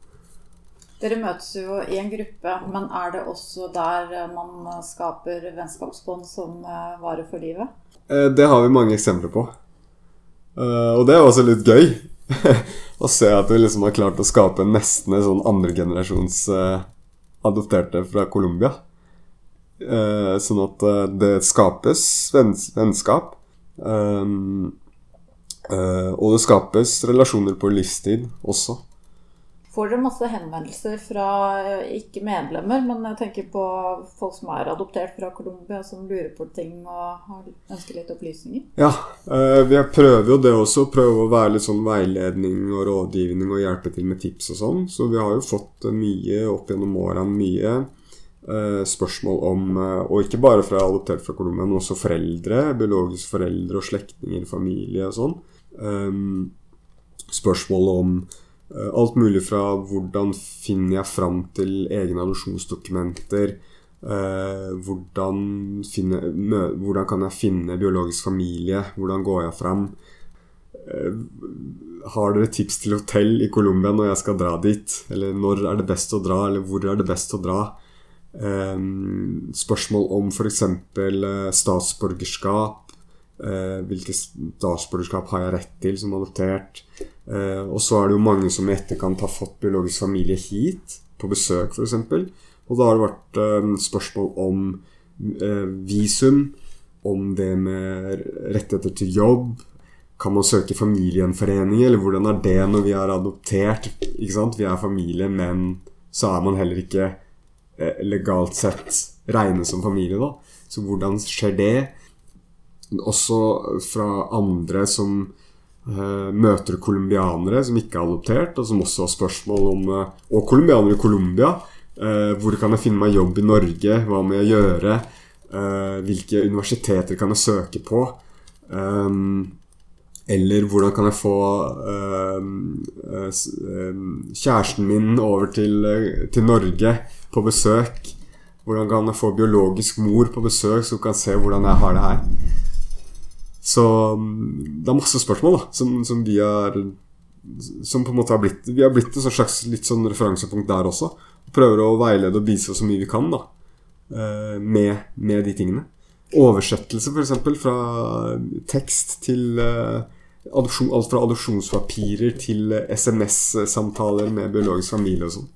Dere møtes jo i en gruppe, men er det også der eh, man skaper vennskapsbånd som eh, varer for livet? Eh, det har vi mange eksempler på. Og det er også litt gøy. å se at vi liksom har klart å skape nesten en sånn andregenerasjons adopterte fra Colombia. Sånn at det skapes vennskap. Og det skapes relasjoner på livstid også får dere masse henvendelser fra eh, ikke medlemmer, men jeg tenker på folk som er adoptert fra Colombia, som lurer på ting og ønsker litt opplysninger. Ja, eh, vi prøver jo det også. Prøve å være litt sånn veiledning og rådgivning og hjelpe til med tips og sånn. Så vi har jo fått mye opp gjennom åra, mye eh, spørsmål om Og ikke bare fra adoptert fra Colombia, men også foreldre. Biologiske foreldre og slektninger, familie og sånn. Spørsmål om Eh, alt mulig fra hvordan finner jeg fram til egne adopsjonsdokumenter. Eh, hvordan, finne, hvordan, kan jeg finne biologisk familie? Hvordan går jeg fram? Eh, har dere tips til hotell i Colombia når jeg skal dra dit? Eller når er det best å dra, eller hvor er det best å dra? Eh, spørsmål om f.eks. Eh, statsborgerskap. Eh, hvilket statsborgerskap har jeg rett til som adoptert? Eh, og så er det jo mange som i etterkant har fått biologisk familie hit, på besøk f.eks. Og da har det vært eh, spørsmål om eh, visum, om det med rettigheter til jobb. Kan man søke familiegjenforening, eller hvordan er det når vi er adoptert? Ikke sant? Vi er familie, men så er man heller ikke legalt sett regnet som familie, da. Så hvordan skjer det? Også fra andre som møter colombianere som ikke er adoptert, og som også har spørsmål om eh, Og colombianere i Colombia. Eh, hvor kan jeg finne meg jobb i Norge? Hva må jeg gjøre? Eh, hvilke universiteter kan jeg søke på? Eller hvordan kan jeg få kjæresten min over til, til, Norge på besøk? Hvordan kan jeg få biologisk mor på besøk, så hun kan se hvordan jeg har det her? Så um, det er masse spørsmål da, som, som, vi er Som på en måte har blitt Vi har blitt et slags litt sånn referansepunkt der også. Prøver å veilede og bistå så mye vi kan da, med, med de tingene. Oversettelse, f.eks., fra tekst til adopsjon, alt fra adopsjonspapirer til SMS-samtaler med biologisk familie og sånn.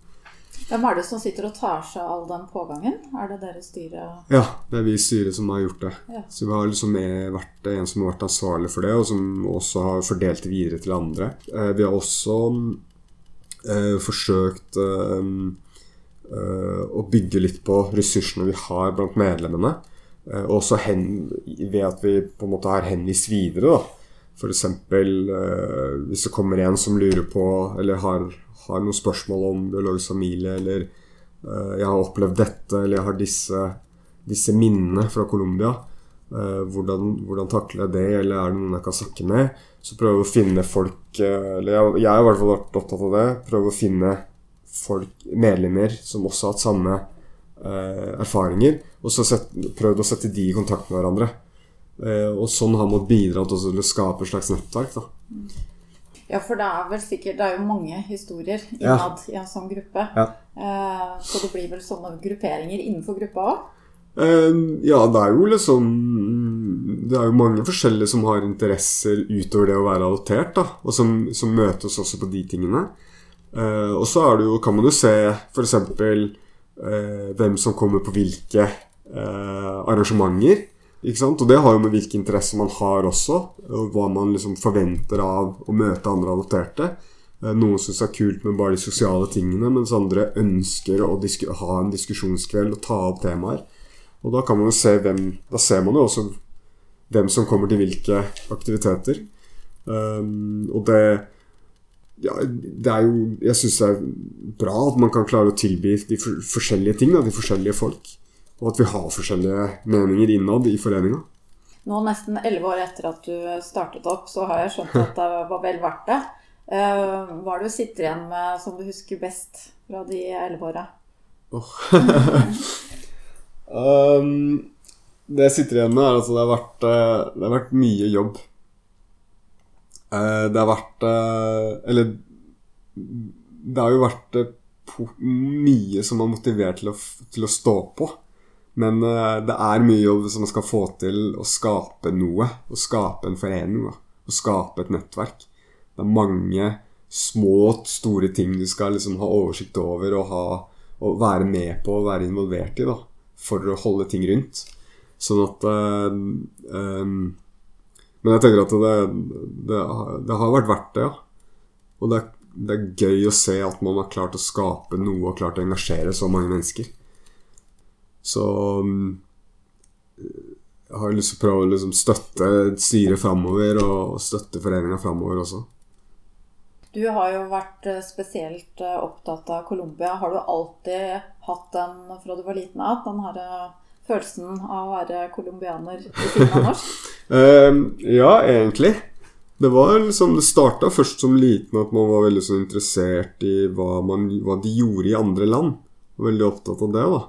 Hvem er det som sitter og tar seg all den pågangen? Er det dere styret Ja, det er vi i styret som har gjort det. Ja. Så vi har liksom vært en som har vært ansvarlig for det, og som også har fordelt det videre til andre. Eh, vi har også eh, forsøkt eh, eh, å bygge litt på ressursene vi har blant medlemmene. Eh, også hen, ved at vi på en måte har henvist videre, da F.eks. Eh, hvis det kommer en som lurer på eller har, har noen spørsmål om biologisk familie, eller eh, 'jeg har opplevd dette', eller 'jeg har disse, disse minnene fra Colombia'. Eh, hvordan, hvordan, jeg det, eller er det noen jeg kan snakke med? Så prøve å finne folk Eller jeg, jeg har i hvert fall vært opptatt av det. Prøve å finne folk, medlemmer som også har hatt samme eh, erfaringer. Og så prøvd å sette de i kontakt med hverandre. Eh, og sånn har man bidratt til å skape et slags nettverk. da. Ja, for det er vel sikkert Det er jo mange historier innad ja. i en sånn gruppe. Ja. Eh, så det blir vel sånne grupperinger innenfor gruppa òg? Eh, ja, det er jo liksom Det er jo mange forskjellige som har interesser utover det å være adoptert, da. Og som, som møtes også på de tingene. Og så er det jo, kan man jo se f.eks. Hvem som kommer på hvilke arrangementer. Og det har jo med hvilke interesser man har også, og hva man liksom forventer av å møte andre adopterte. Eh, noen syns det er kult med bare de sosiale tingene, mens andre ønsker å ha en diskusjonskveld og ta opp temaer. Og da kan man jo se hvem Da ser man jo også hvem som kommer til hvilke aktiviteter. Um, og det ja, det er jo Jeg syns det er bra at man kan klare å tilby de forskjellige ting, da, de forskjellige folk og at vi har forskjellige meninger innad i foreninga. Nå nesten elleve år etter at du startet opp, så har jeg skjønt at det var vel verdt det. Eh, hva er det du sitter igjen med som du husker best fra de elleve åra? Oh. um, det jeg sitter igjen med, er at det har vært, eh, det har vært mye jobb. Eh, det har vært Eller det har jo vært mye som har motivert til å, til å stå på. Men uh, det er mye jobb som man skal få til å skape noe. Å skape en forening. Da. Å skape et nettverk. Det er mange små, store ting du skal liksom ha oversikt over og, ha, og være med på og være involvert i da, for å holde ting rundt. Sånn at uh, um, Men jeg tenker at det, det, det, har vært verdt det, ja. Og det er, det er gøy å se at man har klart å skape noe og klart å engasjere så mange mennesker. Så jeg har lyst til å prøve å liksom støtte styret framover, og støtte foreninga framover også. Du har jo vært eh, spesielt eh, opptatt av Colombia. Har du alltid hatt den fra du var liten av? Den her eh, følelsen av å være colombianer i siden av norsk? uh, ja, egentlig. Det var liksom, det starta først som liten at man var veldig så interessert i hva, man, hva de gjorde i andre land. Veldig opptatt av det. da.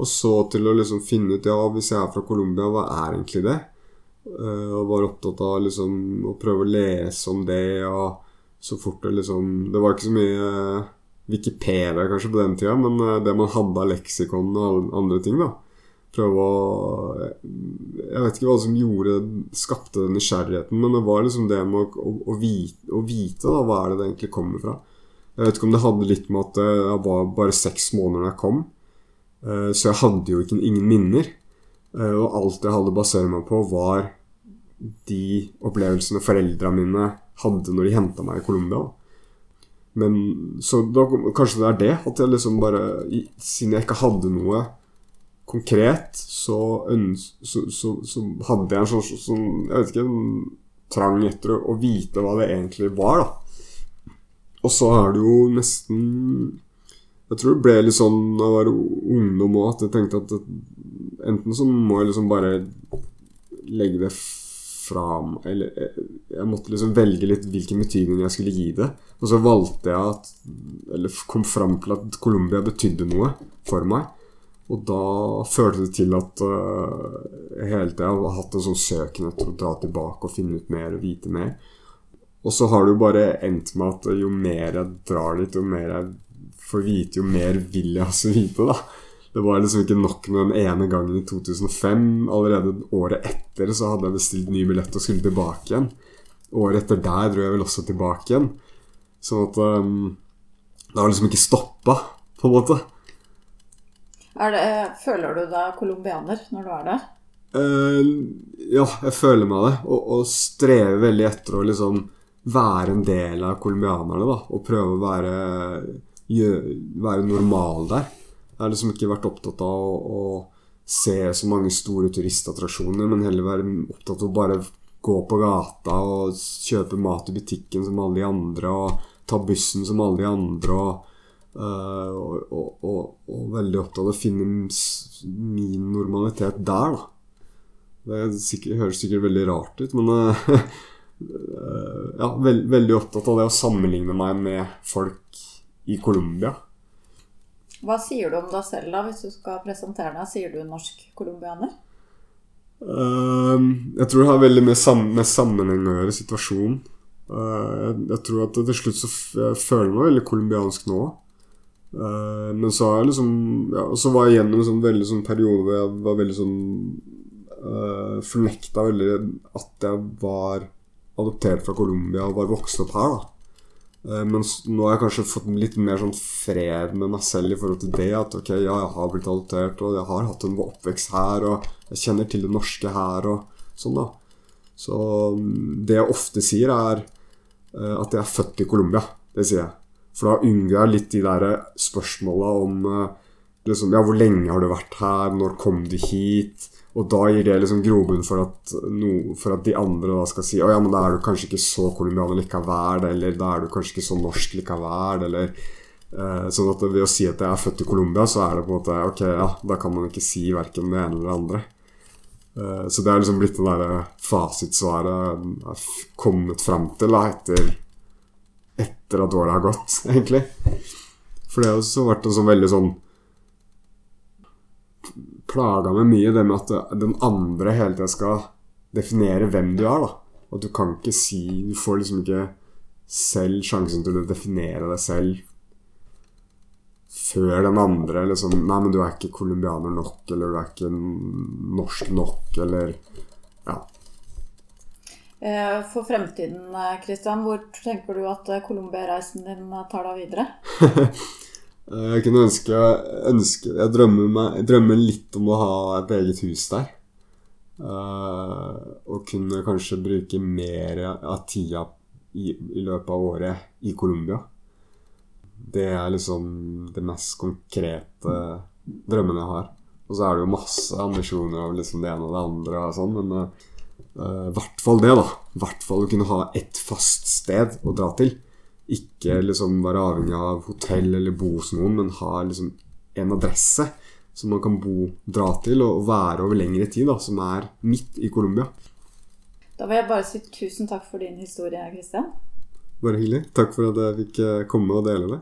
Og så til å liksom finne ut Ja, hvis jeg er fra Colombia, hva er egentlig det? Uh, og var opptatt av liksom å prøve å lese om det, og så fort det liksom Det var ikke så mye Wikipedia kanskje på den tida, men eh, det man hadde av leksikon og andre ting, da. Prøve å Jeg vet ikke hva som gjorde skapte nysgjerrigheten, men det var liksom det med å, å, å, vite, å vite, da, hva er det det egentlig kommer fra. Jeg vet ikke om det hadde litt med at jeg var bare seks måneder da jeg kom, eh, så jeg hadde jo ikke ingen minner. Eh, og alt jeg hadde å basere meg på, var de opplevelsene foreldra mine hadde når de henta meg i Colombia. Men så da, kanskje det er det, at jeg liksom bare Siden jeg ikke hadde noe konkret, så, så, så, så hadde jeg en sånn, sånn, Jeg vet ikke en trang etter å, vite hva det egentlig var, da. Og så er det jo nesten Jeg tror det ble litt sånn da jeg var ungdom òg, at jeg tenkte at enten så må jeg liksom bare legge det fra meg Eller jeg måtte liksom velge litt hvilken betydning jeg skulle gi det. Og så valgte jeg at Eller kom fram til at Colombia betydde noe for meg. Og da førte det til at uh, hele tida har hatt en sånn søken etter å dra tilbake og finne ut mer og vite mer. Og så har det jo bare endt med at jo mer jeg drar dit, jo mer jeg får vite, jo mer vil jeg også vite, da. Det var liksom ikke nok med den ene gangen i 2005. Allerede året etter så hadde jeg bestilt ny billett og skulle tilbake igjen. Året etter der dro jeg vel også tilbake igjen. Sånn at um, det har liksom ikke stoppa, på en måte. Det, føler du deg colombianer når du er der? Uh, ja, jeg føler meg det. Og, og, strever veldig etter å liksom være en del av colombianerne. da, Og prøve å være, gjøre, være normal der. Jeg har liksom ikke vært opptatt av å, å se så mange store turistattraksjoner, men heller være opptatt av å bare gå på gata og kjøpe mat i butikken som alle de andre, og ta bussen som alle de andre. og Uh, og, og, og, og, veldig opptatt av å finne min normalitet der, da. Det sikkert, høres sikkert veldig rart ut, men uh, ja, veld, veldig opptatt av det å sammenligne meg med folk i Colombia. Hva sier du om deg selv, da, hvis du skal presentere deg? Sier du norsk colombianer? Uh, jeg tror det har veldig med, sam med sammenheng å gjøre, situasjonen. Jeg, jeg, tror at til slutt så jeg føler meg veldig colombiansk nå. Uh, men så har jeg liksom ja, Så var jeg gjennom en sånn veldig sånn periode hvor jeg var veldig sånn uh, eh, Fornekta veldig at jeg var adoptert fra Colombia og var vokst opp her. da uh, Men nå har jeg kanskje fått litt mer sånn fred med meg selv i forhold til det. At ok, ja, jeg har blitt adoptert, og jeg har hatt en oppvekst her, og jeg kjenner til det norske her, og sånn, da. Så um, det jeg ofte sier, er at jeg er født i Colombia. Det sier jeg. For da unngår jeg litt de der spørsmåla om eh, liksom, ja, hvor lenge har du vært her, når kom du hit? Og da gir det liksom grobunn for, no, for, at de andre da skal si å ja, men da er du kanskje ikke så colombianer likevel, eller da er du kanskje ikke så norsk likevel, eller eh, Sånn at ved å si at jeg er født i Colombia, så er det på en måte ok, ja, da kan man ikke si verken det ene eller det andre. Eh, så det er liksom blitt det derre fasitsvaret jeg har kommet fram til da, etter etter at året har gått, egentlig. For det har også vært en sånn veldig sånn Plaga meg mye det med at den andre hele tida skal definere hvem du er, da. Og du kan ikke si Du får liksom ikke selv sjansen til å definere deg selv før den andre liksom Nei, men du er ikke colombianer nok, eller du er ikke norsk nok, eller Ja. Eh, for fremtiden, eh, hvor tenker du at eh, Colombia-reisen din tar deg videre? jeg kunne ønske, ønske jeg, drømmer meg, jeg, drømmer litt om å ha et eget hus der. Uh, og kunne kanskje bruke mer av tida i, i løpet av året i Colombia. Det er liksom det mest konkrete drømmene jeg har. Og så er det jo masse ambisjoner om liksom det ene og det andre, og sånn, men uh, i uh, hvert fall det, da. I hvert fall å kunne ha ett fast sted å dra til. Ikke liksom være avhengig av hotell eller bo hos noen, men ha liksom en adresse som man kan bo, dra til og være over lengre tid, da, som er midt i Colombia. Da vil jeg bare si tusen takk for din historie, Kristian. Bare hyggelig. Takk for at jeg fikk eh, komme og dele det.